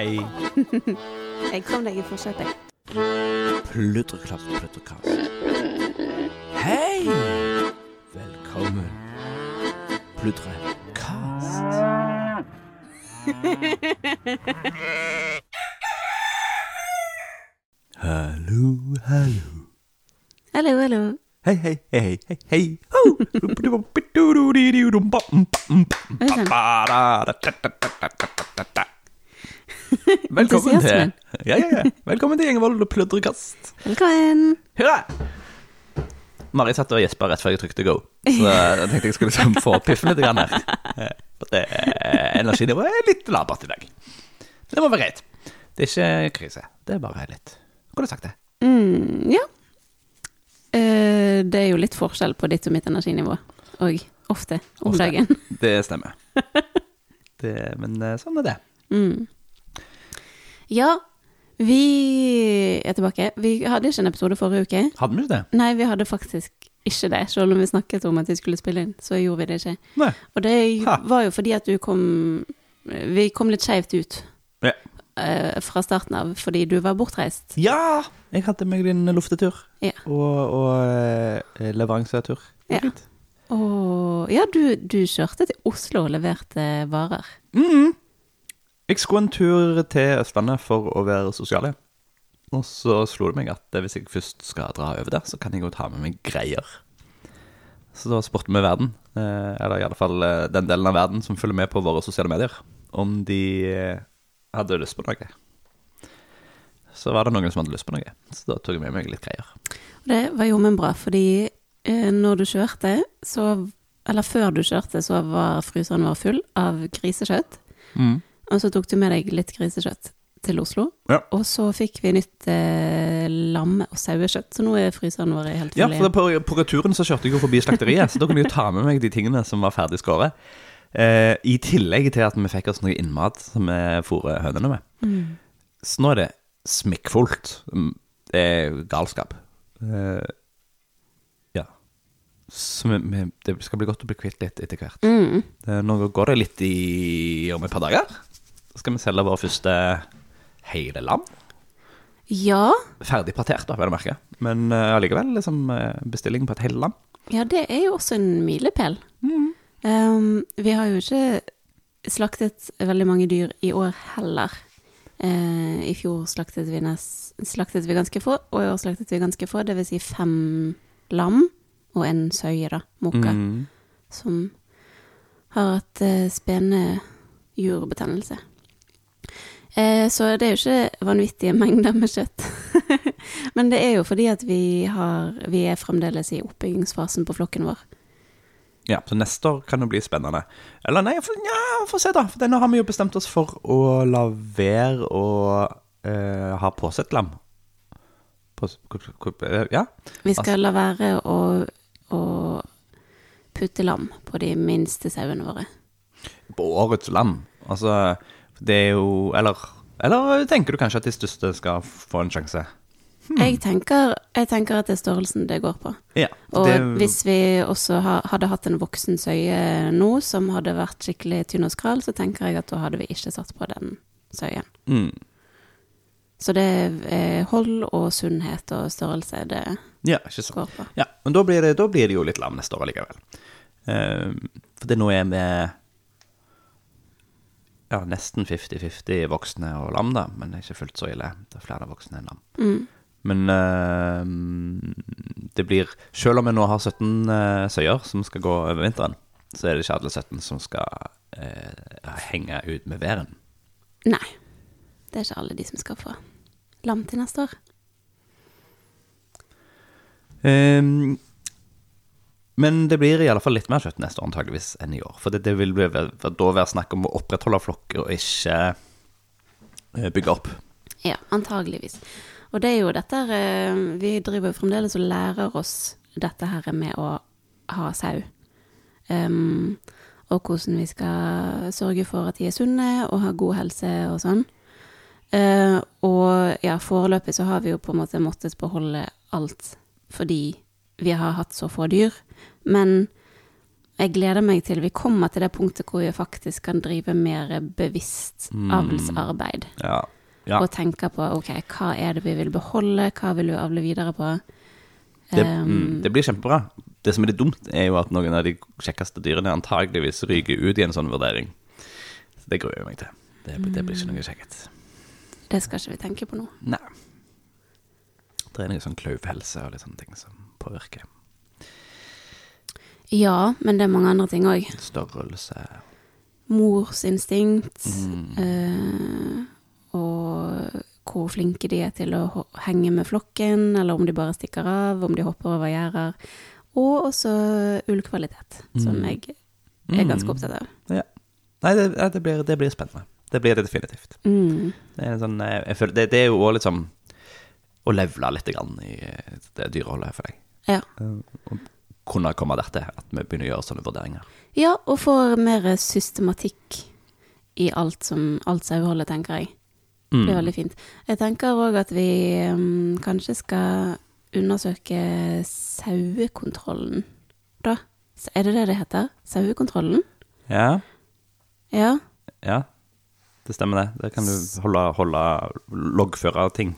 Hei. Jeg kom deg i forsetet, jeg. Pludreklapp, pludrekast. Hei! Velkommen. Pludrekast. Hallo, hallo. Hallo, hallo. Hei, hei, hei, hei, hei. Velkommen til ja, ja, ja. Velkommen til Gjengevold og pludrekast. Velkommen. Hurra! Mari satt og gjespa rett før jeg trykte go, så jeg tenkte jeg skulle liksom få piffen litt grann her. Eh, energinivået er litt labert i dag. Det må være greit. Det er ikke krise, det er bare litt du sagt det? Mm, ja. Eh, det er jo litt forskjell på ditt og mitt energinivå. Og ofte om Ofte. dagen. Det stemmer. Det, men eh, sånn er det. Mm. Ja, vi er tilbake. Vi hadde ikke en episode forrige uke. Hadde vi ikke det? Nei, vi hadde faktisk ikke det. Selv om vi snakket om at vi skulle spille inn, så gjorde vi det ikke. Nei. Og det Ha. var jo fordi at du kom Vi kom litt skeivt ut Ja. eh, fra starten av, fordi du var bortreist. Ja! Jeg hadde meg din luftetur Ja. og, og eh, leveransetur. Ja. Og ja, du, du kjørte til Oslo og leverte varer. Mhm. Jeg skulle en tur til Østlandet for å være sosial. Og så slo det meg at hvis jeg først skal dra over der, så kan jeg jo ta med meg greier. Så da spurte vi verden, eh, eller i alle fall eh, den delen av verden som følger med på våre sosiale medier, om de eh, hadde lyst på noe. Så var det noen som hadde lyst på noe, så da tok jeg med meg litt greier. Og det var jo men bra, fordi når du kjørte, så Eller før du kjørte, så var fryseren vår full av grisekjøtt. Og så tok du med deg litt grisekjøtt til Oslo. Ja. Og så fikk vi nytt eh, lamme- og sauekjøtt, så nå er fryseren vår helt Ja, for på, på returen så kjørte jeg jo forbi slakteriet, så da kunne jeg jo ta med meg de tingene som var ferdig skåret. Eh, I tillegg til at vi fikk oss noe innmat som vi fôrer hønene med. Mm. Så nå er det smikkfullt. Mm, Det er galskap. Eh, ja. Så vi, vi, det skal bli godt å bli kvitt litt etter hvert. Mm. Det, nå går det litt i om et par dager. Skal vi selge vår første hele land. Ja, Ferdig partert, da, vel å merke. Men allikevel allikevel liksom, eh, bestilling på et hele land. ja, det er jo også en milepæl. Um, vi har jo ikke slaktet veldig mange dyr i år heller. Uh, I fjor slaktet vi, nes, slaktet vi ganske få, og i år slaktet vi ganske få, det vil si fem lam og en søye, da, mokka, Mm. som har hatt eh, spenejurbetennelse. Eh, så det er jo ikke vanvittige mengder med kjøtt. Men det er jo fordi at vi, har, vi er fremdeles i oppbyggingsfasen på flokken vår. Ja, så neste år kan det bli spennende. Eller nei, for, ja, få se da. For nå har vi jo bestemt oss for å la være å eh, ha påsett lam. På, eh, ja. Vi skal la være å, å putte lam på de minste sauene våre. På årets lam. Altså, det er jo Eller, eller tenker du kanskje at de største skal få en sjanse? Jeg, tenker, jeg tenker at det er størrelsen det går på. Ja. Og det, hvis vi også ha, hadde hatt en voksen søye nå som hadde vært skikkelig tynn og skral, så tenker jeg at da hadde vi ikke satt på den søyen. mm, Så det er hold og sunnhet og størrelse det Ja, ikke sant. går på. Ja, men da blir det, da blir det jo litt lam neste år allikevel. Uh, for det nå er vi ja, nesten 50-50 voksne og lam, da, men det er ikke fullt så ille. Det er flere voksne enn lam. Mm. Men eh, det blir Selv om vi nå har 17 uh, søyer som skal gå over vinteren, så er det ikke alle 17 som skal eh, henge ut med væren. Nei. Det er ikke alle de som skal få lam til neste år. Ehm, men det blir i alle fall litt mer kjøtt neste år antageligvis enn i år. For det, det vil bli, da være snakk om å opprettholde flokker og ikke eh, bygge opp. Ja, antageligvis. Og det er jo dette eh, Vi driver fremdeles og lærer oss dette her med å ha sau. Um, og hvordan vi skal sørge for at de er sunne og har god helse og sånn. Uh, og ja, foreløpig så har vi jo på en måte måttet beholde alt fordi vi har hatt så få dyr. Men jeg gleder meg til vi kommer til det punktet hvor vi faktisk kan drive mer bevisst Mm. avlsarbeid. Ja. Ja. Og tenke på ok, hva er det vi vil beholde, hva vil vi avle videre på. Det, Um, det blir kjempebra. Det som er litt dumt, er jo at noen av de kjekkeste dyrene antageligvis ryker ut i en sånn vurdering. Så det gruer jeg meg til. Det, blir- det blir ikke noe kjekt. Det skal ikke vi tenke på nå. Nei. Det er noe sånn klauvhelse og litt sånne ting som påvirker Ja, men det er mange andre ting òg. størrelse. Morsinstinkt. Mm. eh, og hvor flinke de er til å henge med flokken, eller om de bare stikker av, om de hopper over gjerder. Og også ullkvalitet, som Mm. jeg er ganske Mm. opptatt av. Nei, det, ja, det, blir, det blir spennende. Det blir det definitivt. Mm. Det er, en sånn, eh, føler, det, det er jo òg litt sånn å levele litt grann i eh, det dyreholdet, for jeg. Ja. Eh, Og kunne komme dertil at vi begynner å gjøre sånne vurderinger. ja, og får mer systematikk i alt som alt saueholdet, tenker jeg. Mm. Det er veldig fint. Jeg tenker òg at vi um, kanskje skal undersøke sauekontrollen, da. Er det det det heter? Sauekontrollen? Ja, Ja. ja. Det stemmer det. Der kan du holde, holde loggføre ting.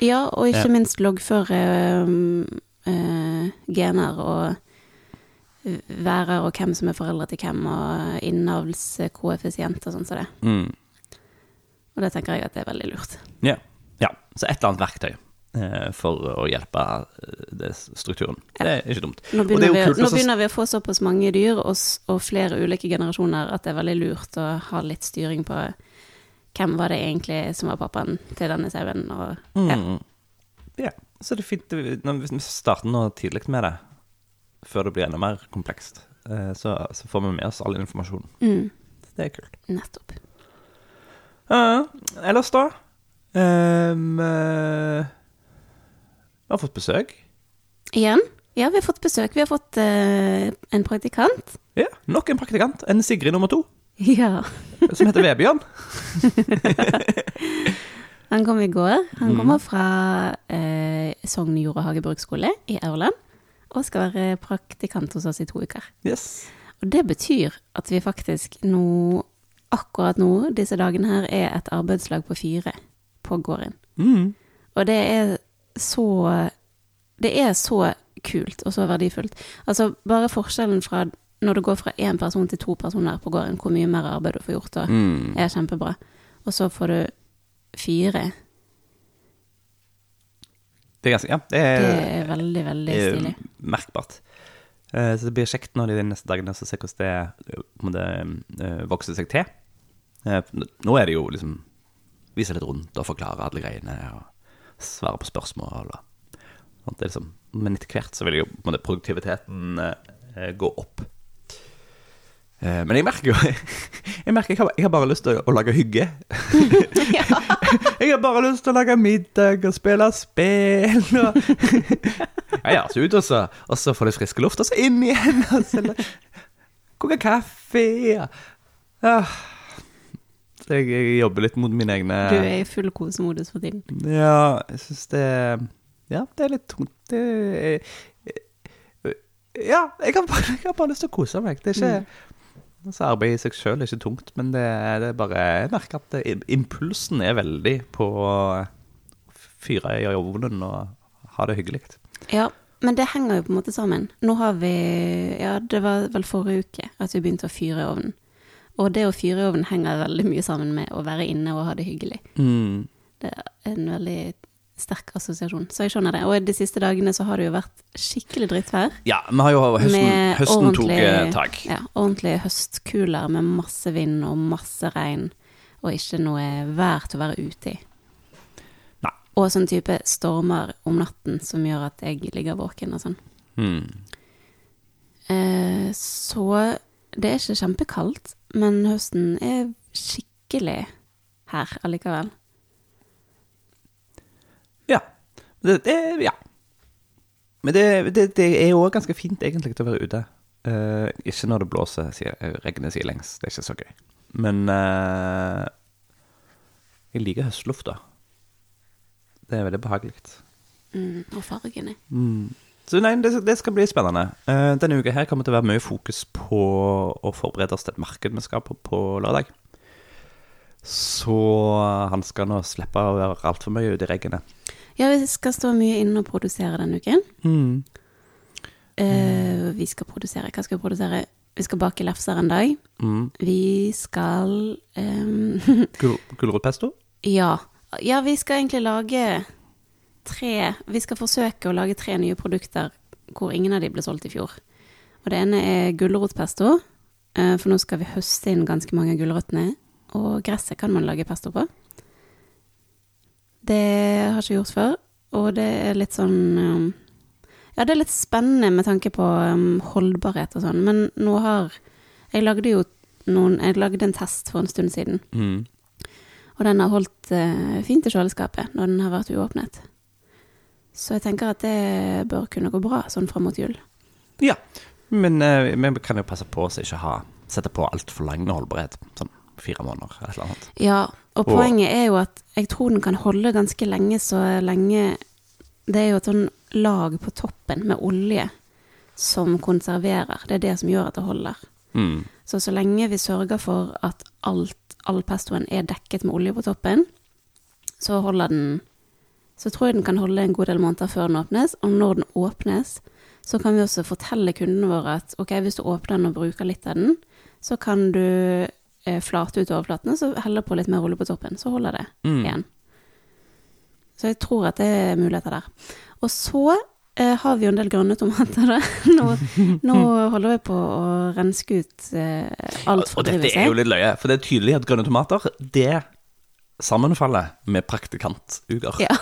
Ja, og ikke Ja. minst loggføre um, eh, gener og værer og hvem som er foreldre til hvem, og innavlskoeffisient og sånn som det. Mm. Og det tenker jeg at det er veldig lurt. Ja. ja. Så et eller annet verktøy eh, for å hjelpe eh, det strukturen. Det er ikke dumt. Nå er begynner, vi, nå begynner vi å få såpass mange dyr og, og flere ulike generasjoner at det er veldig lurt å ha litt styring på hvem var det egentlig som var pappaen til denne sauen, og ja. Mm. Ja, så det er fint vi- Hvis vi starter nå tidlig med det, før det blir enda mer komplekst, eh, så, så får vi med oss all informasjon. Mm, Det er kult. nettopp. Ja, ellers, da? um, uh, vi har fått besøk. Igjen? Ja, vi har fått besøk. Vi har fått uh, en praktikant. Ja, Nok en praktikant. En Sigrid nummer to, Ja. som heter Vebjørn. Han kom i går. Han kommer fra eh, Sogn og hagebruksskole i Aurland. Og skal være praktikant hos oss i to uker. Yes. Og det betyr at vi faktisk nå, akkurat nå, disse dagene her, er et arbeidslag på fire på gården. Mm. Og det er så Det er så kult og så verdifullt. Altså, bare forskjellen fra når det går fra én person til to personer på gården, hvor mye mer arbeid du får gjort da, Mm. er kjempebra. Og så får du fire. Det er ganske Ja, det er, Det er veldig, veldig er stilig. merkbart. Eh, Så det blir kjekt nå de neste dagene så ser hvordan det måte, eh, vokser seg til. Eh, Nå er det jo liksom Vise litt rundt og forklare alle greiene og svare på spørsmål. Og, sånt. det liksom, men etter hvert så vil jo måte, produktiviteten gå opp. Men jeg merker jo Jeg merker jeg har, jeg har bare lyst til å, å lage hygge. Jeg har bare lyst til å lage middag og spille spill og Ja, ja, så ut og så, og så få litt frisk luft, og så inn igjen og så koke kaffe. Ja. Ja. Så jeg, jeg jobber litt mot mine egne Du er i full kosemodus for tiden. Ja, jeg syns det Ja, det er litt tungt. Det er, Ja, jeg har, bare, jeg har bare lyst til å kose meg. Det er ikke så Arbeid i seg sjøl er ikke tungt, men det, det er bare Jeg merker at det, impulsen er veldig på å fyre i ovnen og ha det hyggelig. Ja, men det henger jo på en måte sammen. Nå har vi Ja, det var vel forrige uke at vi begynte å fyre i ovnen. Og det å fyre i ovnen henger veldig mye sammen med å være inne og ha det hyggelig. Mm. Det er en veldig sterk assosiasjon. Så jeg skjønner det. Og de siste dagene så har det jo vært skikkelig drittvær. Ja, vi har jo høsten, høsten tok eh, tak. Ja, ordentlige høstkuler med masse vind og masse regn, og ikke noe vær til å være ute i. Nei. Og sånn type stormer om natten som gjør at jeg ligger våken og sånn. Hmm. Eh, så det er ikke kjempekaldt, men høsten er skikkelig her allikevel. Ja. Det, det, ja. Men det, det, det er jo òg ganske fint, egentlig, til å være ute. Uh, ikke når det blåser, sier, regner sidelengs. Det er ikke så gøy. Men uh, jeg liker høstlufta. Det er veldig behagelig. Mm, og fargene. Mm. Så nei, det, det skal bli spennende. Uh, denne uka her kommer til å være mye fokus på å forberede oss til et marked vi skal på på lørdag. Så han skal nå slippe å være altfor mye ute i reggene. Ja, vi skal stå mye inne og produsere denne uken. Mm. Uh, vi skal produsere Hva skal vi produsere? Vi skal bake lefser en dag. Mm. Vi skal um, Gul Gulrotpesto? Ja. Ja, vi skal egentlig lage tre Vi skal forsøke å lage tre nye produkter hvor ingen av de ble solgt i fjor. Og det ene er gulrotpesto, eh, for nå skal vi høste inn ganske mange av gulrøttene. Og gresset kan man lage pesto på. Det har jeg ikke gjort før, og det er litt sånn um, Ja, det er litt spennende med tanke på um, holdbarhet og sånn, men nå har Jeg lagde jo noen Jeg lagde en test for en stund siden. Mm. Og den har holdt eh, fint i kjøleskapet når den har vært uåpnet. Så jeg tenker at det bør kunne gå bra sånn fram mot jul. Ja. Men eh, vi kan jo passe på oss ikke ha sette på altfor lang holdbarhet. Sånn fire måneder eller et eller annet. Ja, og Og- poenget er jo at jeg tror den kan holde ganske lenge, så lenge Det er jo et sånn lag på toppen med olje som konserverer. Det er det som gjør at det holder. Mm. Så så lenge vi sørger for at alt, all pestoen er dekket med olje på toppen, så holder den Så tror jeg den kan holde en god del måneder før den åpnes. Og når den åpnes, så kan vi også fortelle kundene våre at ok, hvis du åpner den og bruker litt av den, så kan du flate ut overflatene, så heller på litt mer olje på toppen. Så holder det Mm. igjen. Så jeg tror at det er muligheter der. Og så eh, har vi jo en del grønne tomater, da. Nå, nå holder vi på å renske ut eh, alt fra Og dette er jo litt løye, for det er tydelig at grønne tomater, det sammenfaller med praktikantuker. Ja.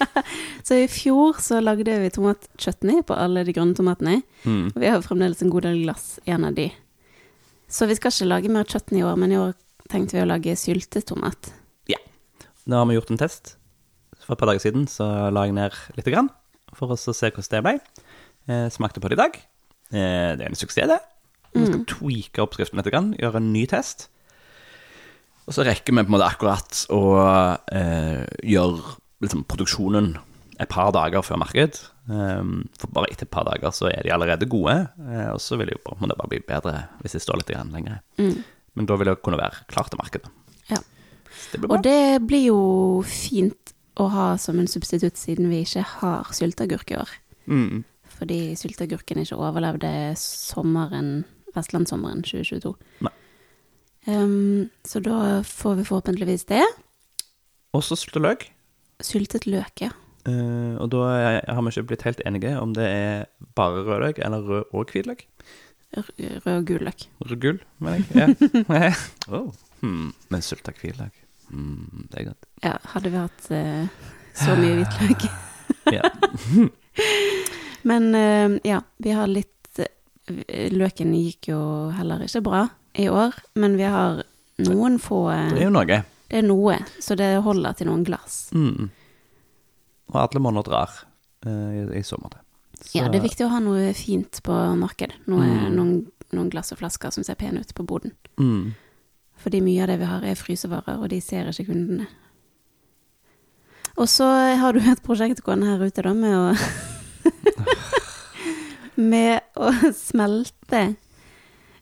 så i fjor så lagde vi tomatchutney på alle de grønne tomatene. Mm. Og vi har fremdeles en god del glass en av de. Så vi skal ikke lage mer chutney i år, men i år tenkte vi å lage syltetomat. Nå har vi gjort en test. For et par dager siden så la jeg ned litt grann, for å se hvordan det ble. Eh, smakte på det i dag. Eh, det er en suksess, det. Vi skal tweake oppskriften litt, grann, gjøre en ny test. Og så rekker vi på en måte akkurat å eh, gjøre liksom, produksjonen et par dager før marked. Um, for bare etter et par dager så er de allerede gode, eh, og så vil de jo på en måte bare bli bedre hvis de står litt igjen lenger. Mm. Men da vil det kunne være klart til markedet. Ja. Det. Og det blir jo fint å ha som en substitutt, siden vi ikke har sylteagurk i år. Mm. Fordi sylteagurken ikke overlevde sommeren, vestlandssommeren 2022. Nei. Um, så da får vi forhåpentligvis det. Også syltet løk. Syltet løk, ja. Eh, og da har vi ikke blitt helt enige om det er bare rødløk eller rød og hvitløk. R- Rød og gul løk. Rød gull, mener jeg. Ja. oh. hmm. Men sylta hvitløk, mm, det er godt. Ja, hadde vi hatt eh, så mye hvitløk. Ja. Men eh, ja, vi har litt eh, Løken gikk jo heller ikke bra i år, men vi har noen få eh, Det er jo noe. Det er noe, så det holder til noen glass. Mm. Og alle måneder drar eh, i, i sommer til. Så- Ja, det er viktig å ha noe fint på markedet. Noe, Mm. noen, noen glass og flasker som ser pene ut på boden. Mm. Fordi mye av det vi har er frysevarer, og de ser ikke kundene. Og så har du et prosjekt gående her ute, da, med å Med å smelte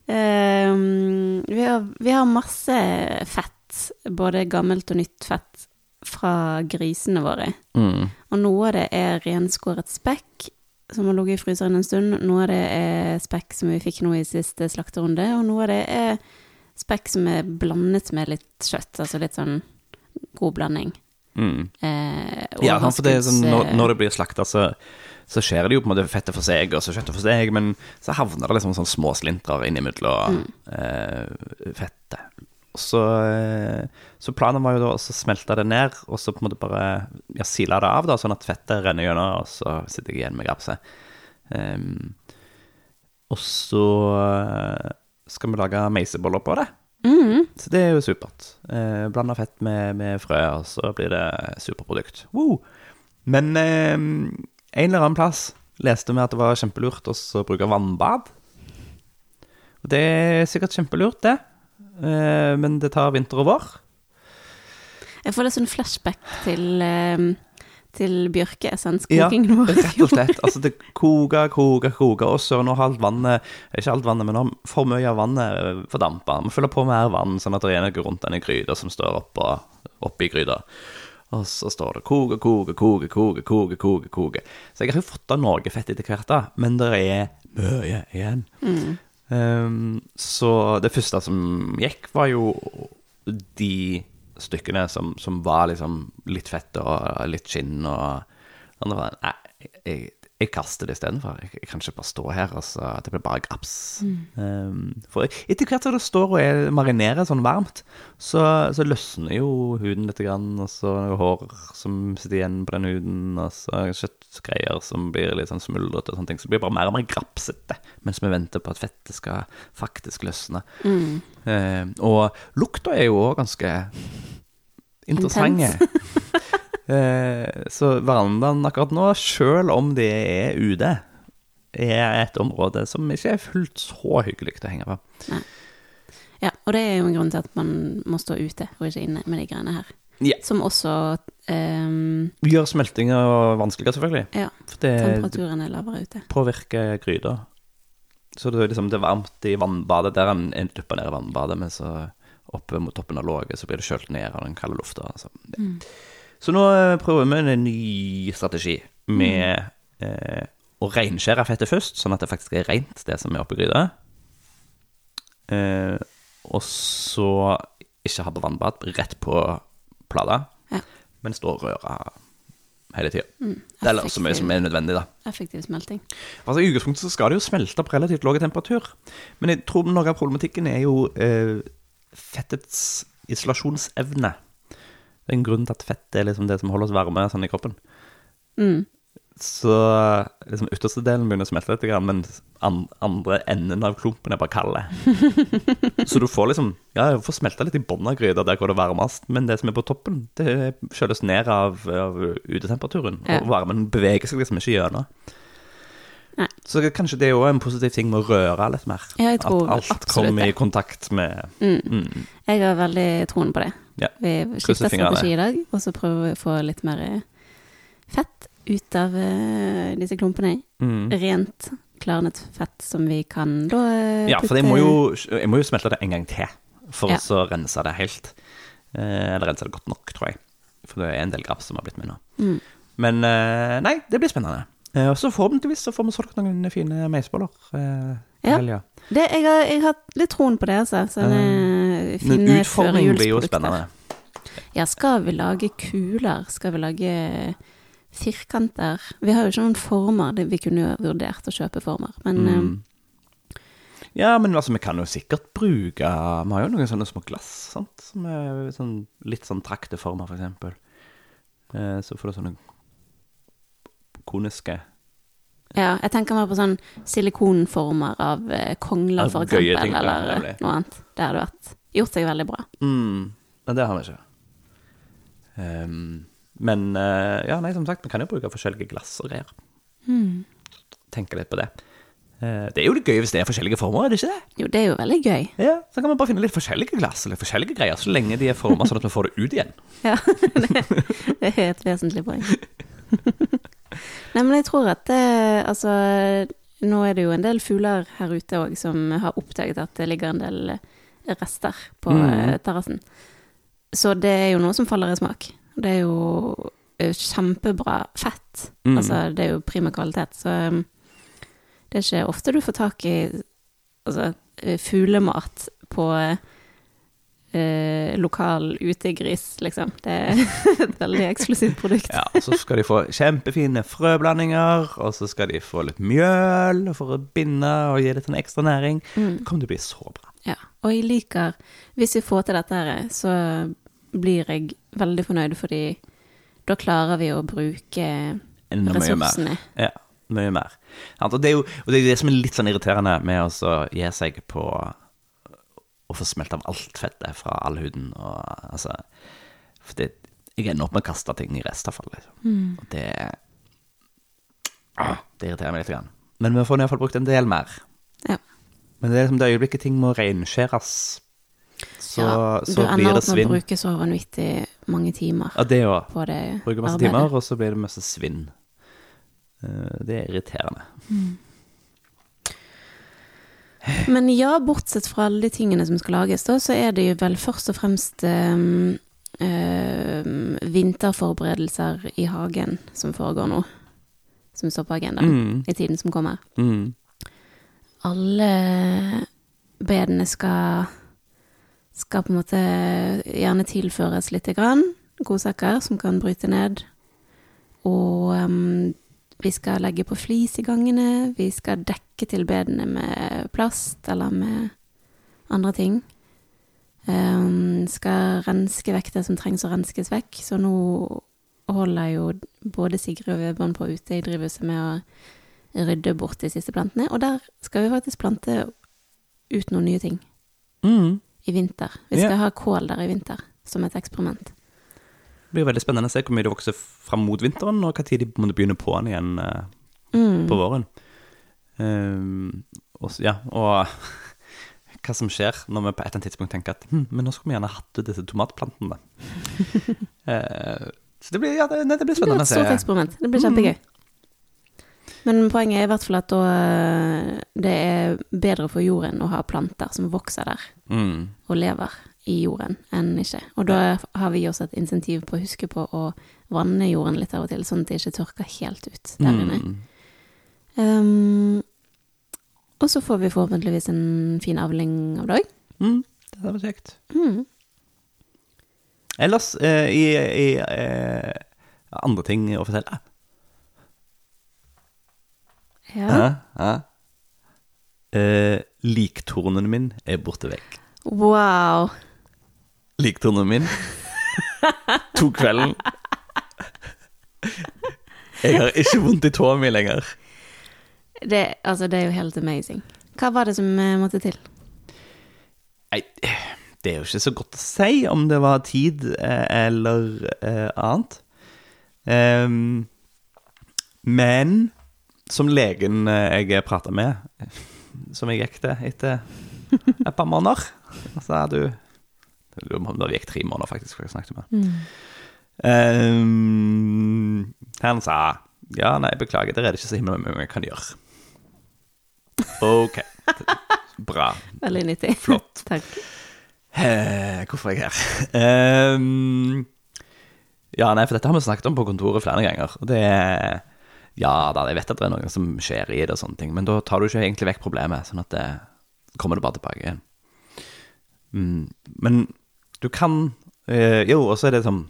um, vi, har, vi har masse fett, både gammelt og nytt fett, fra grisene våre. Mm. Og noe av det er renskåret spekk, som har ligget i fryseren en stund. Noe av det er spekk som vi fikk nå i siste slakterunde, og noe av det er spekk som er blandet med litt kjøtt, altså litt sånn god blanding. Mm. Eh, Ja, sant, for det er sånn, når, når det blir slakta, så, så skjer det jo på en måte fettet for seg, og så kjøttet for seg, men så havner det liksom sånn små slintrer innimellom eh, fettet. Så, eh, så planen var jo da å smelte det ned, og så på en måte bare ja, sile det av, da, sånn at fettet renner gjennom, og så sitter jeg igjen med grapset. Um, og så eh, skal vi lage meiseboller på det. Mhm. Så det er jo supert. Eh, Blanda fett med, med frø, og så blir det superprodukt. Woo! Men eh, en eller annen plass leste vi at det var kjempelurt å bruke vannbad. Og det er sikkert kjempelurt, det. Eh, men det tar vinter og vår. Jeg får litt sånn flashback til, eh, til bjørkeessens Ja, vår. Ja, rett og slett. Altså, det koker, koker, koker, og så har alt vannet Ikke alt vannet, men når for mye av vannet fordampa. Vi fyller på mer vann, sånn at det er noe rundt denne gryta som står oppå oppe i gryta. Og så står det koke, koke, koke, koke, koke, koke, koke. Så jeg har jo fått av noe fett etter hvert, da, men det er mye igjen. Um, så det første som gikk, var jo de stykkene som, som var liksom litt fett og litt skinn og andre var, Nei, jeg, jeg kaster det istedenfor. Jeg, jeg kan ikke bare stå her, og så Det blir bare graps. Um, for etter hvert som det står og er, marinerer sånn varmt, så, så løsner jo huden litt, grann, og så noe hår som sitter igjen på den huden, og så kjøttgreier som blir litt sånn smuldrete og sånne ting. Så det blir bare mer og mer grapsete mens vi venter på at fettet skal faktisk løsne. Um, og lukta er jo òg ganske interessante. Eh, så verandaen akkurat nå, sjøl om det er ute, er et område som ikke er fullt så hyggelig å henge på. Ja, og det er jo en grunn til at man må stå ute og ikke inne med de greiene her. Ja. Som også um, Gjør smeltinga vanskeligere, selvfølgelig. Ja, For det temperaturen er lavere ute. påvirker gryta. Så det er liksom det er varmt i vannbadet, der en en dupper ned i vannbadet, men så oppe mot toppen av låget så blir det kjølt ned av den kalde lufta. Altså. Så nå eh, prøver vi en ny strategi med eh, å reinskjære fettet først, sånn at det faktisk er rent, det som er oppi gryta. Eh, og så ikke ha på vannbad, rett på plata, Ja. men stå og røre hele tida. Mm, Eller så mye som er nødvendig, da. Effektiv smelting. Altså I utgangspunktet så skal det jo smelte på relativt lav temperatur. Men jeg tror noe av problematikken er jo eh, fettets isolasjonsevne. Det er en grunn til at fett er liksom det som holder oss varme sånn i kroppen. Mm. Så liksom ytterste delen begynner å smelte litt, men andre enden av klumpen er bare kalde. så du får liksom Ja, du får smelta litt i bunnen av gryta der hvor det er varmest, men det som er på toppen, det kjøles ned av, av utetemperaturen. Ja. Og varmen beveger seg liksom ikke gjennom. Nei. Så kanskje det er òg en positiv ting med å røre litt mer. Ja, jeg tror At alt kommer i kontakt med Mm. mm. Jeg har veldig troen på det. Ja. Vi skifter strategi i dag, og så prøver vi å få litt mer eh, fett ut av uh, disse klumpene. Mm. Rent, klarnet fett som vi kan da putte. Ja, for jeg må, jo, jeg må jo smelte det en gang til for Ja. å så rense det helt. Uh, eller rense det godt nok, tror jeg. For det er en del graps som har blitt med nå. Mm. Men eh, nei, det blir spennende. Eh, og så forhåpentligvis så får vi solgt noen fine meisboller. Eh, Ja. Det, jeg, har, jeg har litt troen på det, altså. Så Men fine utforming blir jo spennende. Ja, skal vi lage kuler? Skal vi lage firkanter? Vi har jo ikke noen former. Vi kunne jo vurdert å kjøpe former, men Mm. Ja, men altså, vi kan jo sikkert bruke Vi har jo noen sånne små glass, sant? Som er sånn, litt sånn trakteformer, for eksempel. Eh, så får du sånne koniske eh, ja, jeg tenker meg på sånn silikonformer av eh, kongler, for eksempel, eller noe annet. Det hadde vært gjort seg veldig bra. mm, Men det har vi ikke. Um, men uh, ja, nei, som sagt, vi kan jo bruke forskjellige glass og greier. Mm. Tenke litt på det. Uh, det er jo litt gøy hvis det er forskjellige former, er det ikke det? Jo, det er jo veldig gøy. Ja, Så kan man bare finne litt forskjellige glass og litt forskjellige greier, så lenge de er forma sånn at vi får det ut igjen. Ja, det, det er et vesentlig poeng. Nei, men jeg tror at det, altså Nå er det jo en del fugler her ute òg som har oppdaget at det ligger en del rester på Mhm. eh, terrassen. Så det er jo noe som faller i smak. Det er jo eh, kjempebra fett. Mm. Altså, det er jo prima kvalitet. Så um, det er ikke ofte du får tak i altså, eh, fuglemat på eh, lokal utegris, liksom. Det er et veldig eksklusivt produkt. Ja, Så skal de få kjempefine frøblandinger, og så skal de få litt mjøl for å binde og gi litt en ekstra næring. Mm. Det kommer til å bli så bra. Ja. Og jeg liker Hvis vi får til dette her, så blir jeg veldig fornøyd, fordi da klarer vi å bruke Enda mye mer. ressursene. Ja, mye mer. Og det jo og det, er det som er litt sånn irriterende med å gi seg på å få smelt av alt fettet fra all huden. Og, altså, for det, jeg ender opp med å kaste ting i restavfall. Liksom. Og det ah, Det irriterer meg litt. Grann. Men vi får iallfall brukt en del mer. Ja. Men det er liksom det øyeblikket ting må reinskjæres, så, ja, så du ender opp med å bruke så vanvittig mange timer Ja, det òg. på det Bruker masse arbeidet. timer, og så blir det masse svinn. Eh, Det er irriterende. Men ja, bortsett fra alle de tingene som skal lages, da, så er det jo vel først og fremst um, ehm, vinterforberedelser i hagen som foregår nå. Som står på agendaen Mm. i tiden som kommer. Mm. Alle bedene skal skal på en måte gjerne tilføres lite grann godsaker som kan bryte ned. Og ehm, vi skal legge på flis i gangene, vi skal dekke til bedene med plast eller med andre ting. Um, skal renske vekk det som trengs å renskes vekk. Så nå holder jo både Sigrid og Vebjørn på ute i drivhuset med å rydde bort de siste plantene. Og der skal vi faktisk plante ut noen nye ting Mm. i vinter. Vi skal skal ha kål der i vinter, som et eksperiment. Det blir veldig spennende å se hvor mye det vokser fram mot vinteren, og når de begynner på den igjen eh, Mm. på våren. Um, og, ja, og hva som skjer når vi på et eller annet tidspunkt tenker at hm, men nå skulle vi gjerne hatt ut disse tomatplantene. uh, så det blir, ja, det, det blir Det blir et stort eksperiment. Det blir kjempegøy. Men poenget er i hvert fall at da det er bedre for jorden å ha planter som vokser der Mm. og lever i jorden, enn ikke. Og da har vi også et insentiv på å huske på å vanne jorden litt av og til, sånn at det ikke tørker helt ut der inne. Mm. Um, og så får vi forhåpentligvis en fin avling av dag. Mm. Det hadde vært kjekt. Mm. Ellers eh, i, i eh, andre ting å fortelle. Ja. Hæ? Hæ? Eh, liktornen min er borte vekk. Wow. Liktornen min tok kvelden. Jeg har ikke vondt i tåa mi lenger. Det, altså, det er jo helt amazing. Hva var det som eh, måtte til? Nei, det er jo ikke så godt å si om det var tid eh, eller eh, annet. Um, men som legen eh, jeg prata med, som jeg gikk til etter et par måneder er du Jeg lurer på om det gikk tre måneder, faktisk, før jeg snakket med Ehm, Han sa Ja, nei, beklager, der er det ikke så himla mye jeg kan gjøre. OK. Bra. Veldig nyttig. Flott. Takk. Eh, hvorfor er jeg her? Um, ja, nei, for dette har vi snakket om på kontoret flere ganger. Og det er Ja da, jeg vet at det er noe som skjer i det og sånne ting, men da tar du ikke egentlig vekk problemet, sånn at det kommer det bare tilbake igjen. Mm, men du kan eh, Jo, og så er det sånn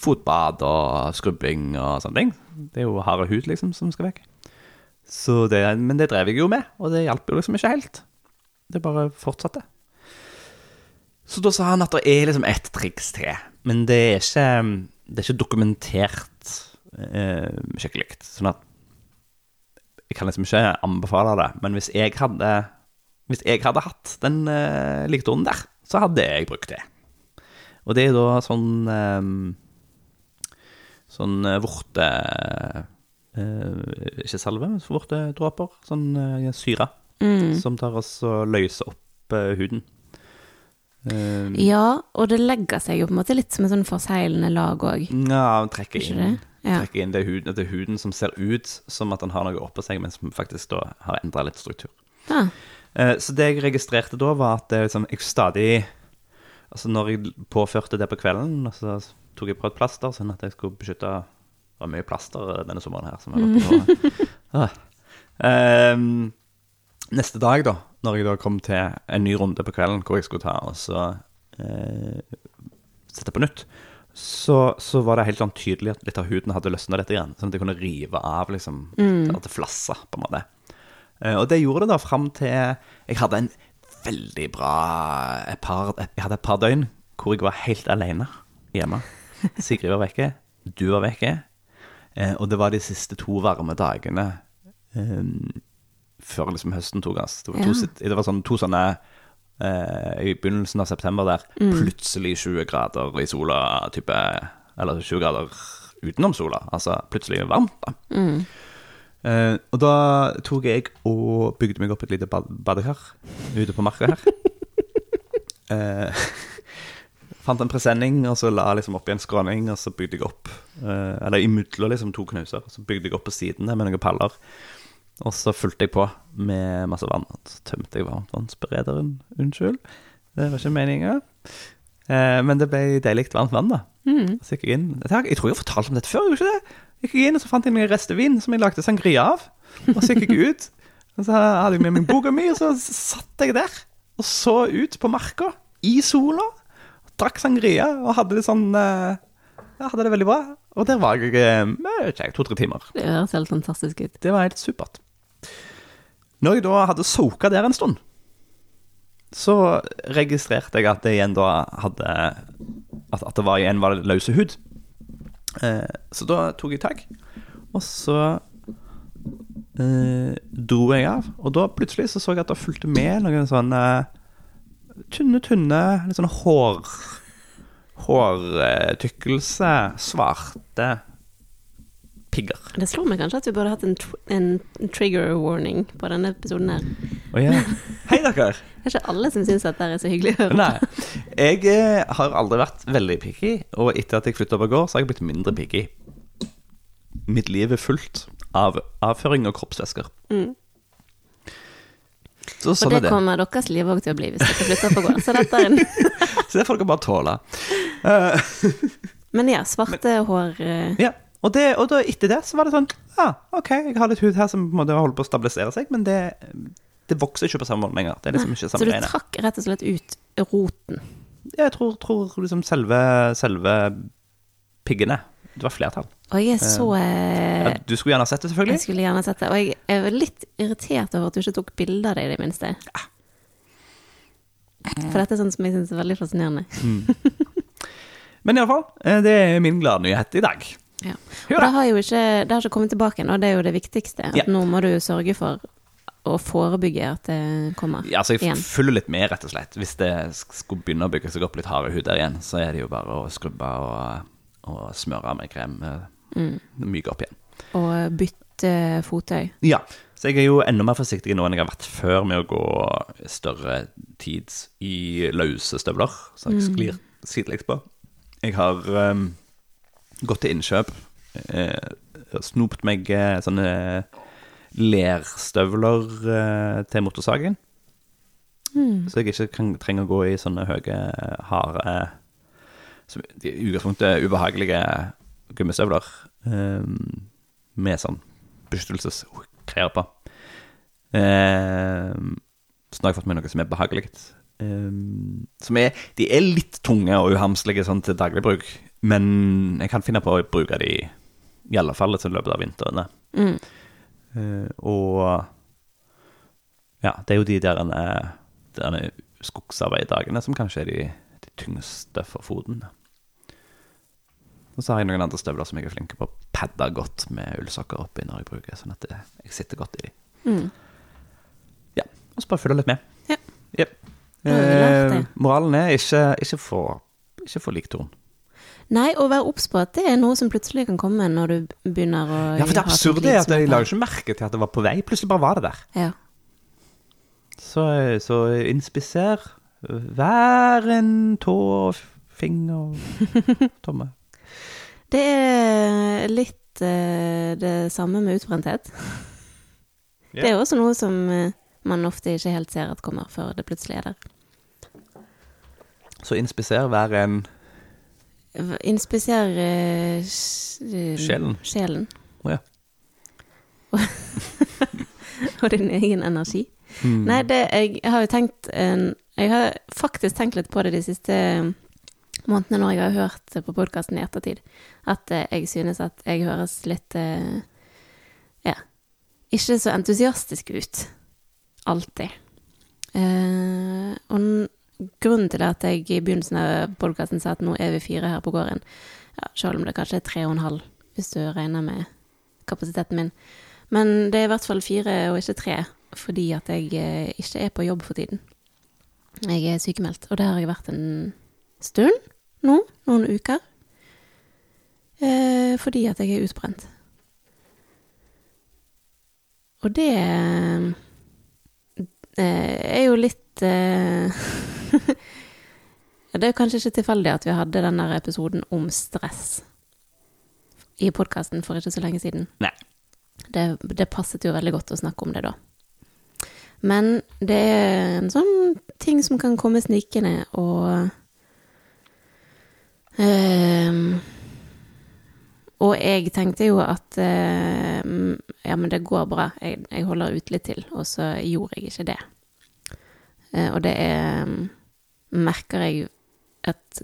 fotbad og skrubbing og sånne ting. Det er jo harde hud, liksom, som skal vekk. Så det, men det drev jeg jo med, og det hjalp jo liksom ikke helt. Det bare fortsatte. Så da sa han at det er liksom ett triks til, men det er ikke, det er ikke dokumentert eh, skikkelig. Sånn at jeg kan liksom ikke anbefale det, men hvis jeg hadde, hvis jeg hadde hatt den eh, liktornen der, så hadde jeg brukt det. Og det er da sånn eh, Sånn eh, vorte eh, Ikke salve, men vortedråper. Sånn eh, syre Mm. som tar oss og løser opp huden. Um, Ja, og det legger seg jo på en måte litt som et sånn forseglende lag òg. Ja, trekker Ikke inn, det? Ja. trekker inn det, huden, det huden som ser ut som at den har noe oppå seg, men som faktisk da har endra litt struktur. Ja. Uh, Så det jeg registrerte da, var at det liksom, jeg stadig Altså når jeg påførte det på kvelden, så tok jeg på et plaster, sånn at jeg skulle beskytte Det var mye plaster denne sommeren her som jeg på. Ah. Ehm, neste dag, da, når jeg da kom til en ny runde på kvelden hvor jeg skulle ta og så uh, sette på nytt, så, så var det helt sånn tydelig at litt av huden hadde løsna litt igjen. Sånn at jeg kunne rive av liksom, at det flassa, på en måte. Uh, Og det gjorde det da fram til jeg hadde en veldig bra par, Jeg hadde et par døgn hvor jeg var helt alene hjemme. Sigrid var vekke, du var vekke. Eh, og det var de siste to varme dagene um, før liksom høsten tok oss. Det var, to, Ja. det var sånn, to sånne uh, I begynnelsen av september der plutselig 20 grader i sola, type Eller 20 grader utenom sola. Altså plutselig varmt, da. Mm. Eh, og da tok jeg og bygde meg opp et lite bad badekar ute på marka her. Eh, Fant en presenning, og så la jeg liksom oppi en skråning, og så bygde jeg opp eh, Eller imellom liksom to knuser, og så bygde jeg opp på sidene med noen paller. Og så fulgte jeg på med masse vann. Og så tømte jeg varmtvannsberederen. Unnskyld. Det var ikke meninga. Eh, men det ble deilig varmt vann, da. Mm. Så gikk jeg inn Jeg tror jeg har fortalt om dette før, gjorde ikke det? Gikk jeg inn, og så fant jeg noen restevin som jeg lagde sangria av. Og så gikk jeg ut, og så hadde jeg med meg boka mi, og så satt jeg der og så ut på marka i sola. Og Drakk sangria og hadde det sånn eh, Ja, hadde det veldig bra. Og der var jeg eh, to-tre timer. Det høres helt fantastisk ut. Det var helt supert. Når jeg da hadde soka der en stund, så registrerte jeg at det igjen da hadde At, at det var igjen var løse hud. Eh, så da tok jeg tak, og så eh, dro jeg av. Og da plutselig så, så jeg at det fulgte med noen sånne tynne, tynne litt sånn hår Hårtykkelse. Svarte pigger. Det slår meg kanskje at vi burde hatt en, tr en trigger warning på denne episoden her. Oh, yeah. Hei, dere. Det er ikke alle som syns at det er så hyggelig å høre. Nei. Jeg eh, har aldri vært veldig picky, og etter at jeg flytta over gård, så har jeg blitt mindre picky. Mitt liv er fullt av avføring og kroppsvæsker. Mm. Så Og sånn det er det. kommer deres liv òg til å bli hvis dere flytter på gård. Så dette er en Så det får dere bare tåle. Uh, Men ja, svarte hår uh... ja. Og, det, og da, etter det så var det sånn Ja, OK, jeg har litt hud her som på en måte holder på å stabilisere seg, men det, det vokser ikke på samme måte lenger. Det er liksom ikke Så du trakk rett og slett ut roten. Jeg tror, tror liksom selve, selve piggene Det var flertall. Og jeg er så Ja, eh, du skulle gjerne sett det, selvfølgelig. Jeg skulle gjerne sett det. Og jeg er litt irritert over at du ikke tok bilde av det, i det minste. For dette er sånn som jeg syns er veldig fascinerende. Men iallfall, det er min gladnyhet i dag. Ja. Og det har jo ikke, det har ikke kommet tilbake ennå, det er jo det viktigste. At Ja. Nå må du sørge for å forebygge at det kommer Ja, altså, jeg igjen. følger litt med, rett og slett. Hvis det skulle begynne å bygge seg opp litt harde hud der igjen, så er det jo bare å skrubbe og, og smøre med krem. eh, Mm. Myke opp igjen. Og bytte fotøy. Ja, så jeg er jo enda mer forsiktig nå enn jeg har vært før med å gå større tid i løse støvler, så jeg sklir sidelengs på. Jeg har um, gått til innkjøp, eh, snopt meg eh, sånne lerstøvler eh, til motorsagen, Mm. så jeg ikke kan, trenger å gå i sånne høye, harde som i utgangspunktet ubehagelige gummistøvler eh, med sånn beskyttelsesgreier på. Eh, så nå har jeg fått med noe som er behagelig. Ehm, som er, de er litt tunge og uhamslige sånn til daglig bruk, men jeg kan finne på å bruke de i alle fall i løpet av vintrene. Mm. Eh, og ja, det er jo de der eh, derne skogsarbeidagene som kanskje er de, de tyngste for foten. Og så har jeg noen andre støvler som jeg er flink på å padde godt med ullsokker oppi når jeg bruker, sånn at det, jeg sitter godt i de. Mm. Ja, og så bare følge litt med. Ja. Yep. Eh, moralen er ikke, ikke få ikke få liktorn. Nei, og vær obs på at det er noe som plutselig kan komme når du begynner å Ja, for det absurde er at jeg la jo ikke merke til at det var på vei. Plutselig bare var det der. Ja. Så, så inspiser hver en tå og finger og tomme. Det er litt eh, det samme med utbrenthet. Det er også noe som eh, man ofte ikke helt ser at kommer, før det plutselig er der. Så inspiser hver en Inspiser eh, eh, Sjelen. sjelen. Å ja. og din egen energi. Mm. Nei, det, jeg, har jo tenkt en, Jeg har faktisk tenkt litt på det de siste månedene når jeg har hørt på podkasten i ettertid, at eh, jeg synes at jeg høres litt eh, Ja, ikke så entusiastisk ut. Alltid. Eh, og grunnen til at jeg i begynnelsen av podkasten sa at nå er vi fire her på gården, ja, selv om det kanskje er tre og en halv, hvis du regner med kapasiteten min. Men det er i hvert fall fire og ikke tre, fordi at jeg eh, ikke er på jobb for tiden. Jeg er sykemeldt, og det har jeg vært en stund nå, noen uker. Eh, fordi at jeg er utbrent. Og det eh, er jo litt eh, Det er kanskje ikke tilfeldig at vi hadde denne episoden om stress i podkasten for ikke så lenge siden. Nei. Det, det passet jo veldig godt å snakke om det da. Men det er en sånn ting som kan komme snikende og ehm, Og jeg tenkte jo at ehm, ja, men det går bra, jeg, jeg holder ut litt til, og så gjorde jeg ikke det. Eh, og det er merker jeg at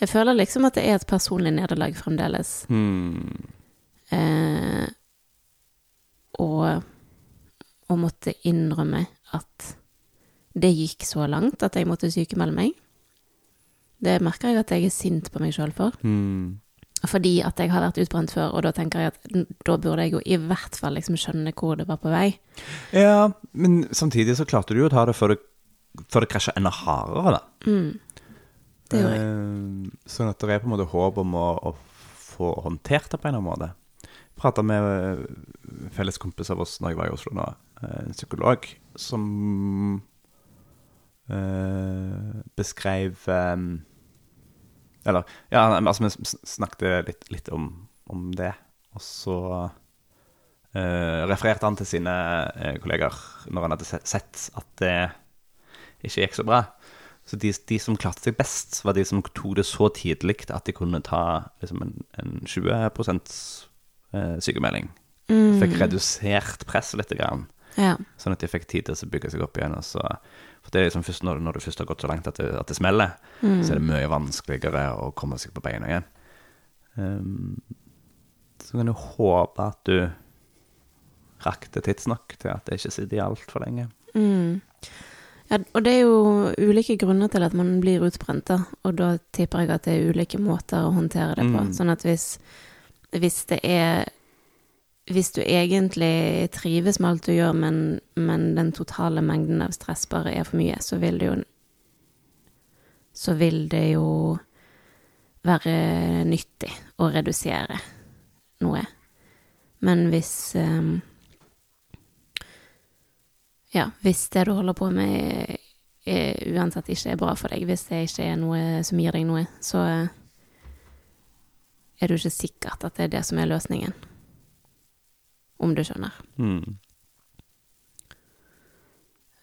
Jeg føler liksom at det er et personlig nederlag fremdeles. Hmm. Eh, og å måtte innrømme at det gikk så langt at jeg måtte sykemelde meg. Det merker jeg at jeg er sint på meg sjøl for. Mm. Fordi at jeg har vært utbrent før, og da tenker jeg at da burde jeg jo i hvert fall liksom skjønne hvor det var på vei. Ja, men samtidig så klarte du jo å ta det før det, før det krasjer enda hardere, da. Mm. Det gjorde jeg. Eh, sånn at det er på en måte håp om å, å få håndtert det på en eller annen måte. Jeg prata med en felles kompis av oss når jeg var i Oslo nå, eh, en psykolog, som eh, beskrev eh, Eller, ja, altså vi snakket litt, litt om, om det, og så eh, refererte han til sine eh, kolleger når han hadde sett at det ikke gikk så bra. Så de, de som klarte seg best, var de som tok det så tidlig at de kunne ta liksom en, en 20 eh, sykemelding. Mm. Fikk redusert presset litt, grann, Ja. sånn at de fikk tid til å bygge seg opp igjen. Og så, for det er liksom først når, når du først har gått så langt at det, at det smeller, Mm. så er det mye vanskeligere å komme seg på beina igjen. Um, så kan du håpe at du rakk det tidsnok til at det ikke sitter i altfor lenge. Mm. Ja, og det er jo ulike grunner til at man blir utbrent, da. Og da tipper jeg at det er ulike måter å håndtere det på. Mm. Sånn at hvis, hvis det er Hvis du egentlig trives med alt du gjør, men, men den totale mengden av stress bare er for mye, så vil det jo Så vil det jo være nyttig å redusere noe. Men hvis ehm, ja, hvis det du holder på med er, uansett ikke er bra for deg, hvis det ikke er noe som gir deg noe, så eh, er du ikke sikkert at det er det som er løsningen. Om du skjønner. Mm.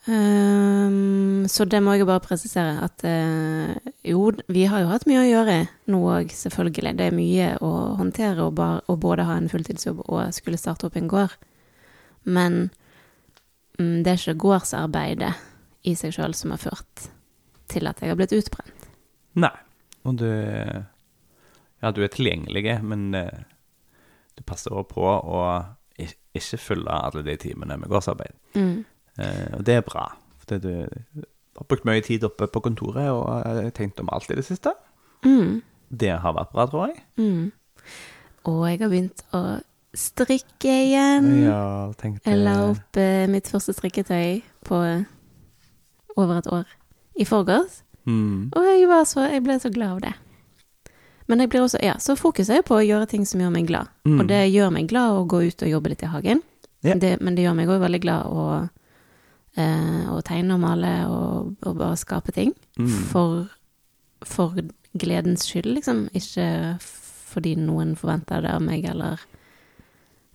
Um, så det må jeg bare presisere at uh, jo, vi har jo hatt mye å gjøre nå òg, selvfølgelig. Det er mye å håndtere å, både ha en fulltidsjobb og skulle starte opp en gård. Men det er ikke gårdsarbeidet i seg sjøl som har ført til at jeg har blitt utbrent. Nei. Og du Ja, du er tilgjengelig, men eh, du passer også på å ikke fylle alle de timene med gårdsarbeid. Mm. Eh, og det er bra. For du har brukt mye tid oppe på kontoret og tenkt om alt i det siste. Mm. Det har vært bra, tror jeg. Mm. Og jeg har begynt å strikke igjen. Ja, tenkte Jeg la opp eh, mitt første strikketøy på eh, over et år i forgårs. Mm. Og jeg, var så, jeg ble så glad av det. Men jeg blir også, ja, så fokuset er på å gjøre ting som gjør meg glad. Mm. Og det gjør meg glad å gå ut og jobbe litt i hagen. Ja. Det, men det gjør meg òg veldig glad å, eh, å tegne og male og, og bare skape ting. Mm. For, for gledens skyld, liksom. Ikke fordi noen forventer det av meg, eller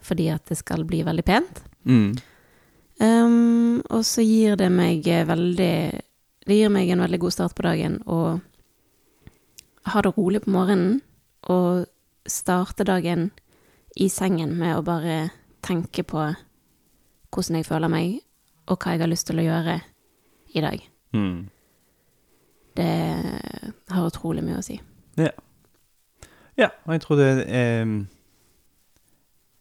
fordi at det skal bli veldig pent. Mm. Um, og så gir det meg eh, veldig Det gir meg en veldig god start på dagen å ha det rolig på morgenen og starte dagen i sengen med å bare tenke på hvordan jeg føler meg, og hva jeg har lyst til å gjøre i dag. Mm. Det har utrolig mye å si. Ja. ja, og jeg tror det er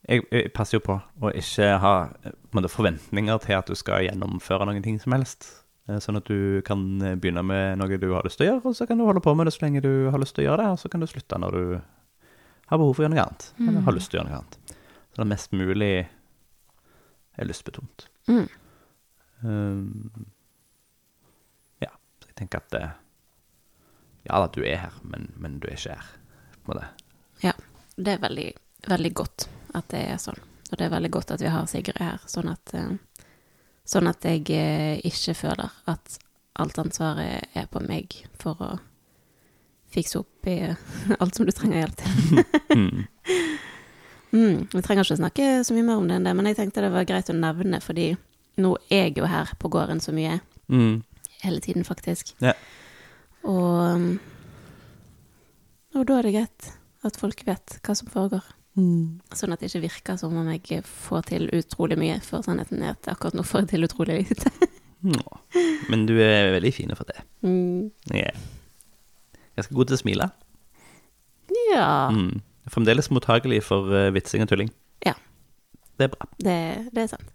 jeg, jeg passer jo på å ikke ha eh, måte, forventninger til at du skal gjennomføre noen ting som helst. Eh, Sånn at du kan eh, begynne med noe du har lyst til å gjøre, og så kan du holde på med det så lenge du har lyst til å gjøre det, og så kan du slutte når du har behov for å gjøre noe annet. Eller har lyst til å gjøre noe annet. Så det er mest mulig er lystbetont. Mm. Um, ja, så jeg tenker at Ja da, du er her, men, men du er ikke her. På en måte. Ja, det er veldig, veldig godt at det er sånn. Og det er veldig godt at vi har Sigrid her, sånn at, eh, sånn at jeg eh, ikke føler at alt ansvaret er på meg for å fikse opp i alt som du trenger hjelp til. Mm. Mm, vi trenger ikke snakke så mye mer om det enn det, men jeg tenkte det var greit å nevne, fordi nå er jeg jo her på gården så mye Mm. hele tiden, faktisk. Ja. Og, um, og da er det greit at folk vet hva som foregår. Sånn at det ikke virker som om jeg får til utrolig mye, for sannheten er at akkurat nå får jeg til utrolig lite. Men du er veldig fin for det. Mm, Jeg er ganske god til å smile. ja, Mm. Fremdeles mottagelig for eh, vitsing og tulling. Ja. Det er bra. det, det er sant.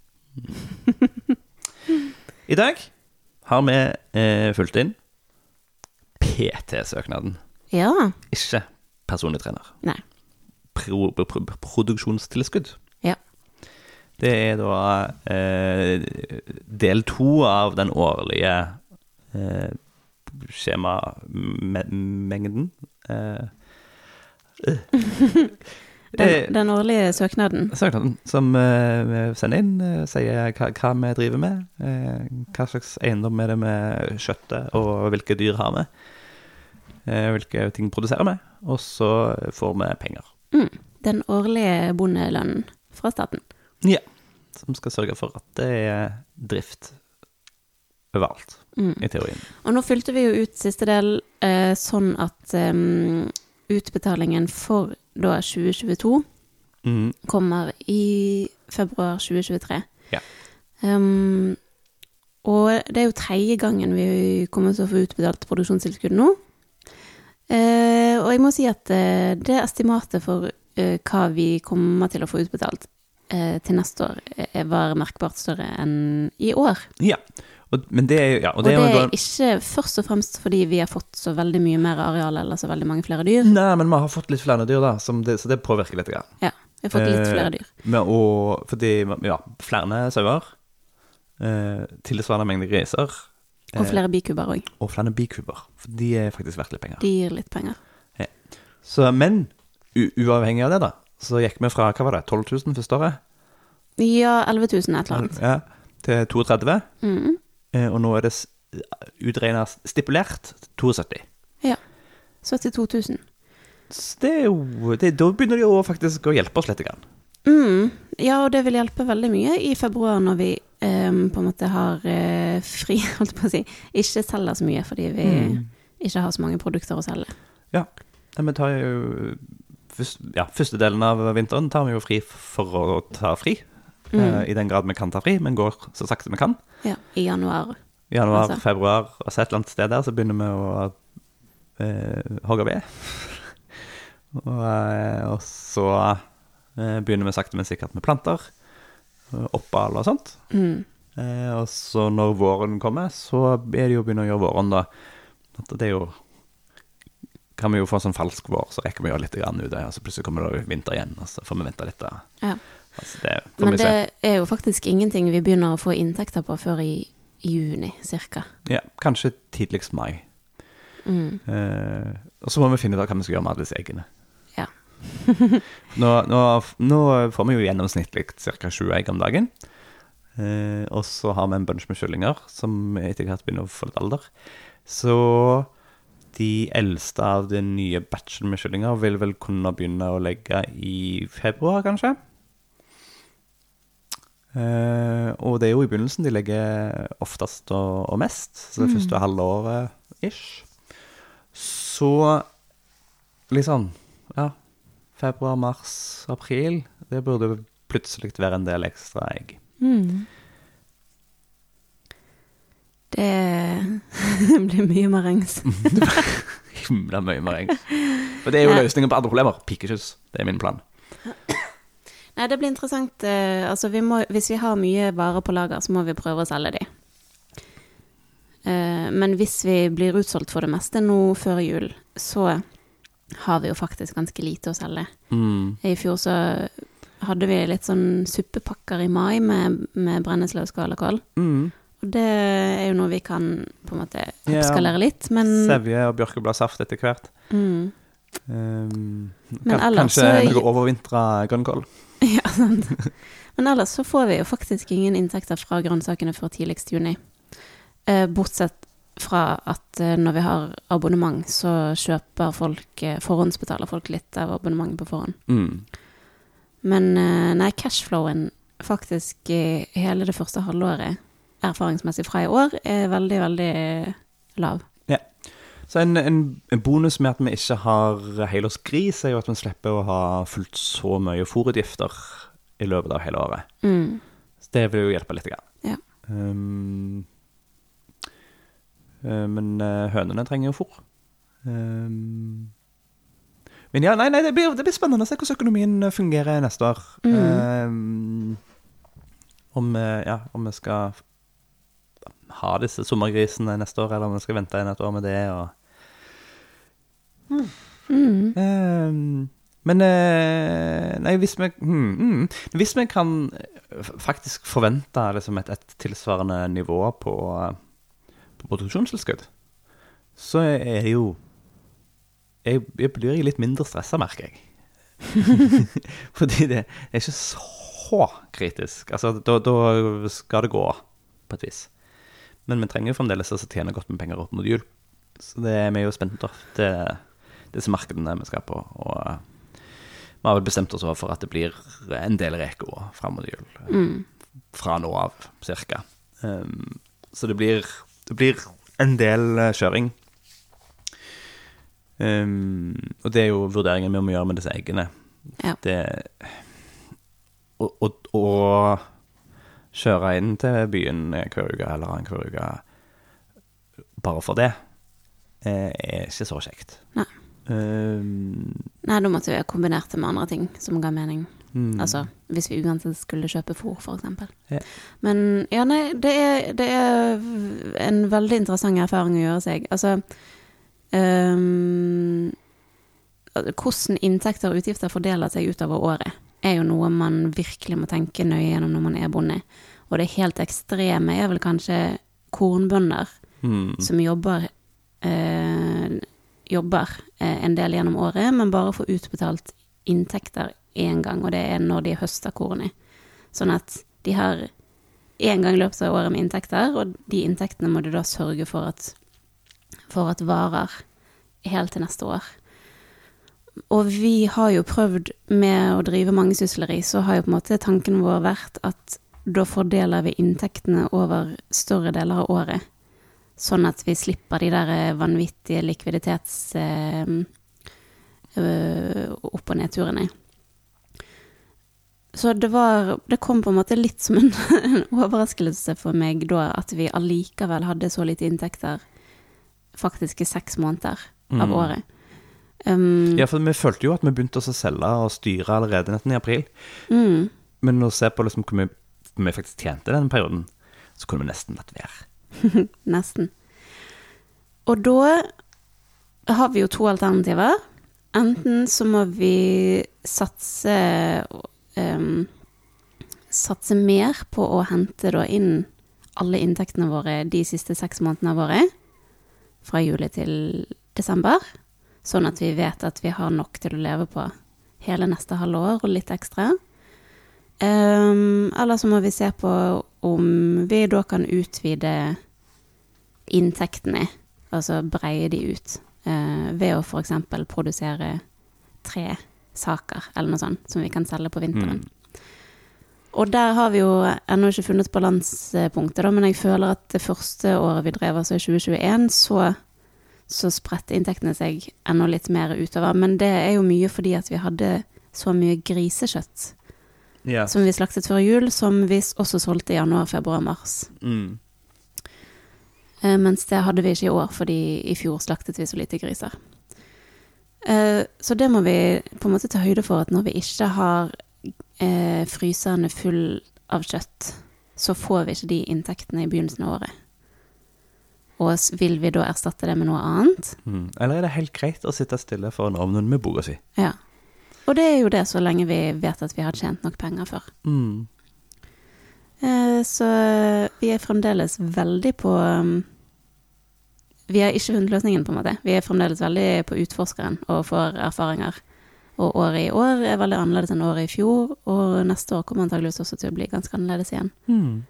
I dag har vi eh, fulgt inn PT-søknaden. Ja. Ikke personlig trener. Nei. Pro, pro, produksjonstilskudd. Ja. Det er da eh, del to av den årlige eh, skjemamengden. Eh, Den, eh, den årlige søknaden. Søknaden som eh, vi sender inn, sier hva, hva vi driver med, hva slags eiendom er det vi skjøtter, og hvilke dyr har vi, hvilke ting produserer vi, og så får vi penger. Mm, den årlige bondelønnen fra staten. Ja. Som skal sørge for at det er drift overalt, Mm. i teorien. Og nå fylte vi jo ut siste del eh, sånn at um, utbetalingen for da 2022 Mm. kommer i februar 2023. Ja. Um, og det er jo tredje gangen vi kommer til å få utbetalt produksjonstilskudd nå. Eh, og jeg må si at eh, det estimatet for eh, hva vi kommer til å få utbetalt eh, til neste år, var merkbart større enn i år. Ja. Og, men det er ja, Og det jo er da- ikke først og fremst fordi vi har fått så veldig mye mer areal eller så veldig mange flere dyr. Nei, men vi har fått litt flere dyr, da, som det, så det påvirker litt. Grann. Ja, vi har fått litt Eh, flere dyr. Med og fordi, ja, flere sauer, eh, tilsvarende mengde griser, Og flere bikuber òg. og flere bikuber. For de er faktisk verdt litt penger. De gir litt penger. Så, men uavhengig av det, da, så gikk vi fra hva var det, 12 000 første året Ja, 11 000 et eller annet. ja, til 32 Mm. eh, og nå er det utregna stipulert 72 72 000. Så det er jo det, Da begynner de jo faktisk å hjelpe oss litt. Grann. Mm. Ja, og det vil hjelpe veldig mye i februar når vi em, på en måte har uh, fri, holdt på å si. Ikke selger så mye fordi vi Mm. ikke har så mange produkter å selge. Ja, Vi tar jo først, ja, Første delen av vinteren tar vi jo fri for å ta fri. Mm. Uh, I den grad vi kan ta fri, men går så sakte vi kan. Ja, I januar. I januar, Altså. februar, og så et eller annet sted der, så begynner vi å uh, hogge ved. og, og så begynner vi sakte, men sikkert med planter. Oppal og sånt. Mm. Eh, og så når våren kommer, så er det jo å begynne å gjøre våren, da. At det er jo Kan vi jo få sånn falsk vår, så rekker vi å gjøre litt grann ute, og så plutselig kommer det vinter igjen, og så får vi vente litt. Ja. Altså, det Men det er jo faktisk ingenting vi begynner å få inntekter på før i, i juni, cirka. Ja, kanskje tidligst mai. Mm. Eh, og så må vi finne ut hva vi skal gjøre med alle disse eggene. Nå, nå, nå får vi jo gjennomsnittlig ca. sju egg om dagen. Eh, og så har vi en bunch med kyllinger som etter hvert begynner å få litt alder. Så de eldste av den nye batchen med kyllinger vil vel kunne begynne å legge i februar, kanskje. Eh, og det er jo i begynnelsen de legger oftest og, og mest, så det første halvåret ish. Så litt sånn Ja, februar, mars, april. Det burde plutselig være en del ekstra egg. Mm. Det blir mye marengs. Himla mye marengs. For det er jo løsningen på andre problemer. Pikekyss. Det er min plan. Nei, det blir interessant. eh, Altså, vi må, hvis vi har mye varer på lager, så må vi prøve å selge de. Eh, Men hvis vi blir utsolgt for det meste nå før jul, så har vi jo faktisk ganske lite å selge. Mm. I fjor så hadde vi litt sånn suppepakker i mai med, med brennesle og kål. Mm. Og det er jo noe vi kan på en måte oppskalere litt, men Sevje og bjørkebladsaft etter hvert. mm, Um, Men kan, kanskje så- noe overvintra grønnkål. Ja, sant. Men ellers så får vi jo faktisk ingen inntekter fra grønnsakene før tidligst juni. Eh, bortsett fra at eh, når vi har abonnement, så kjøper folk eh, Forhåndsbetaler folk litt av abonnementet på forhånd. Mm. Men eh, nei, cashflowen faktisk i hele det første halvåret, erfaringsmessig fra i år, er veldig, veldig lav. Ja. Så en, en, en bonus med at vi ikke har helårsgris, er jo at vi slipper å ha fullt så mye fôrutgifter i løpet av hele året. Mm. Så det vil jo hjelpe litt. Grann. Ja. Um, men eh, hønene trenger jo fôr. Um, men ja, nei, nei det, blir, det blir spennende å se hvordan økonomien fungerer neste år. Um, om, eh, ja, om vi skal ha disse sommergrisene neste år, eller om vi skal vente inn et år med det. og Mm. Ehm, men eh, Nei, hvis vi hmm, hmm. Hvis vi kan eh, faktisk forvente liksom et, et tilsvarende nivå på, eh, på produksjonstilskudd, så er det jo Jeg, jeg blir litt mindre stressa, merker jeg. Fordi det er ikke så kritisk. Altså, da, da skal det gå, på et vis. Men vi trenger jo fremdeles å tjene godt med penger opp mot jul. Så det er vi jo spent på. Det disse markedene vi skal på. Og vi har vel bestemt oss for at det blir en del Reko fram mot jul. Mm. Fra nå av, cirka. Um, så det blir, det blir en del eh, kjøring. Um, og det er jo vurderingen vi må gjøre med disse eggene. Ja. Det å, kjøre inn til byen hver uke eller annenhver uke bare for det, eh, er ikke så kjekt. Nei. Um, Nei, da måtte vi ha kombinert det med andre ting som ga mening. Mm. Altså hvis vi uansett skulle kjøpe fôr, eksempel. Ja. Men ja, nei, det er, det er en veldig interessant erfaring å gjøre seg. Altså um, Hvordan inntekter og utgifter fordeler seg utover året, er jo noe man virkelig må tenke nøye gjennom når man er bonde. Og det helt ekstreme er vel kanskje kornbønder Mm. som jobber eh, jobber eh, en del gjennom året, men bare får utbetalt inntekter én gang, og det er når de høster kornet. Sånn at de har én gang i løpet av året med inntekter, og de inntektene må du da sørge for at, for at varer helt til neste år. Og vi har jo prøvd med å drive mangesysleri, så har jo på en måte tanken vår vært at da fordeler vi inntektene over større deler av året. Sånn at vi slipper de der vanvittige likviditets... Øh, opp- og nedturene. Så det var Det kom på en måte litt som en, en overraskelse for meg da at vi allikevel hadde så lite inntekter faktisk i seks måneder av Mm. året. Um, Ja, for vi følte jo at vi begynte å selge og styre allerede nesten i april. mm, Men å se på liksom hvor mye vi faktisk tjente den perioden, så kunne vi nesten latt være. Nesten. Og da har vi jo to alternativer. Enten så må vi satse em, Satse mer på å hente da inn alle inntektene våre de siste seks månedene av året. Fra juli til desember. Sånn at vi vet at vi har nok til å leve på hele neste halve år og litt ekstra. Um, eller så må vi se på om vi da kan utvide inntektene, altså breie de ut, uh, ved å f.eks. produsere tre saker eller noe sånt som vi kan selge på vinteren. Mm. Og der har vi jo ennå ikke funnet balansepunktet, da, men jeg føler at det første året vi drev, altså i 2021, så, så spredte inntektene seg enda litt mer utover. Men det er jo mye fordi at vi hadde så mye grisekjøtt yes. som vi slaktet før jul, som vi også solgte i januar, februar, mars. Mm. Eh, mens det hadde vi ikke i år, fordi i fjor slaktet vi så lite griser. Eh, så det må vi på en måte ta høyde for, at når vi ikke har eh, fryserne full av kjøtt, så får vi ikke de inntektene i begynnelsen av året. Og vil vi da erstatte det med noe annet? Mm. Eller er det helt greit å sitte stille foran ovnen med boka si? Ja. Og det er jo det så lenge vi vet at vi har tjent nok penger før. Mm. Eh, Så vi er fremdeles veldig på um, Vi har ikke funnet løsningen, på en måte. Vi er fremdeles veldig på utforskeren og får erfaringer. Og året i år er veldig annerledes enn året i fjor, og neste år kommer antageligvis også til å bli ganske annerledes igjen. Mm.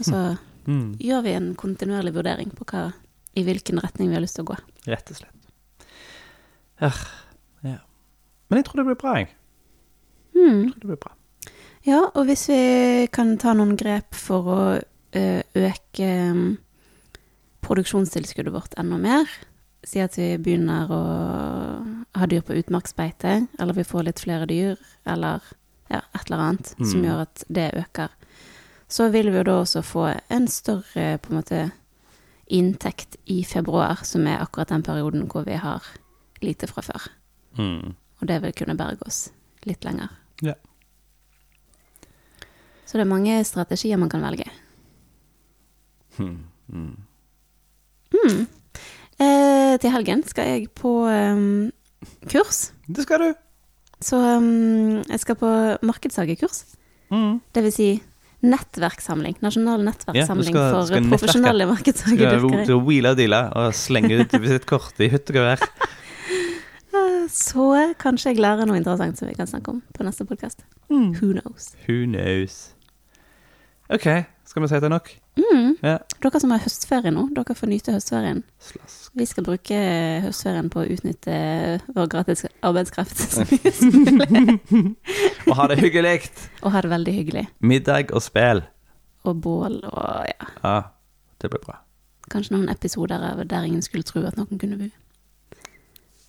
så Mm. gjør vi en kontinuerlig vurdering på hva, i hvilken retning vi har lyst til å gå. Rett og slett. Ja. ja. Men jeg tror det blir bra, jeg. Mm. jeg tror det blir bra. Ja, og hvis vi kan ta noen grep for å øke mm, produksjonstilskuddet vårt enda mer, si at vi begynner å ha dyr på utmarksbeite, eller vi får litt flere dyr, eller ja, et eller annet som Mm. gjør at det øker, så vil vi jo da også få en større på en måte inntekt i februar, som er akkurat den perioden hvor vi har lite fra før. Mm. Og det vil kunne berge oss litt lenger. Ja. Så det er mange strategier man kan velge. Mm. Mm. Eh, til helgen skal jeg på um, kurs. Det skal du. Så um, jeg skal på markedshagekurs. Mm. Det vil si nettverkssamling. Nasjonal nettverkssamling Ja, skal- for skal profesjonelle Skal markedshagedyrkere. du wheele og deale og slenge ut visittkortet i hytt og gevær? Eh, Så kanskje jeg lærer noe interessant som vi kan snakke om på neste podkast. Mm. Who knows? Who knows? OK, skal vi si det er nok? Mm. Ja. Dere som har høstferie nå, dere får nyte høstferien. Slask. Vi skal bruke høstferien på å utnytte vår gratis arbeidskraft så mye som mulig. Og ha det hyggelig. Og ha det veldig hyggelig. Middag og spel. Og bål og ja, Ja, det blir bra. kanskje noen episoder der ingen skulle tro at noen kunne bo.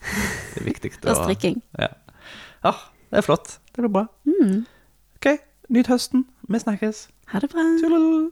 Det er viktig. Og strikking. Ja. ja, det er flott. Det blir bra. Mm. OK, nyt høsten. Vi snakkes. Ha det bra. Tjolol.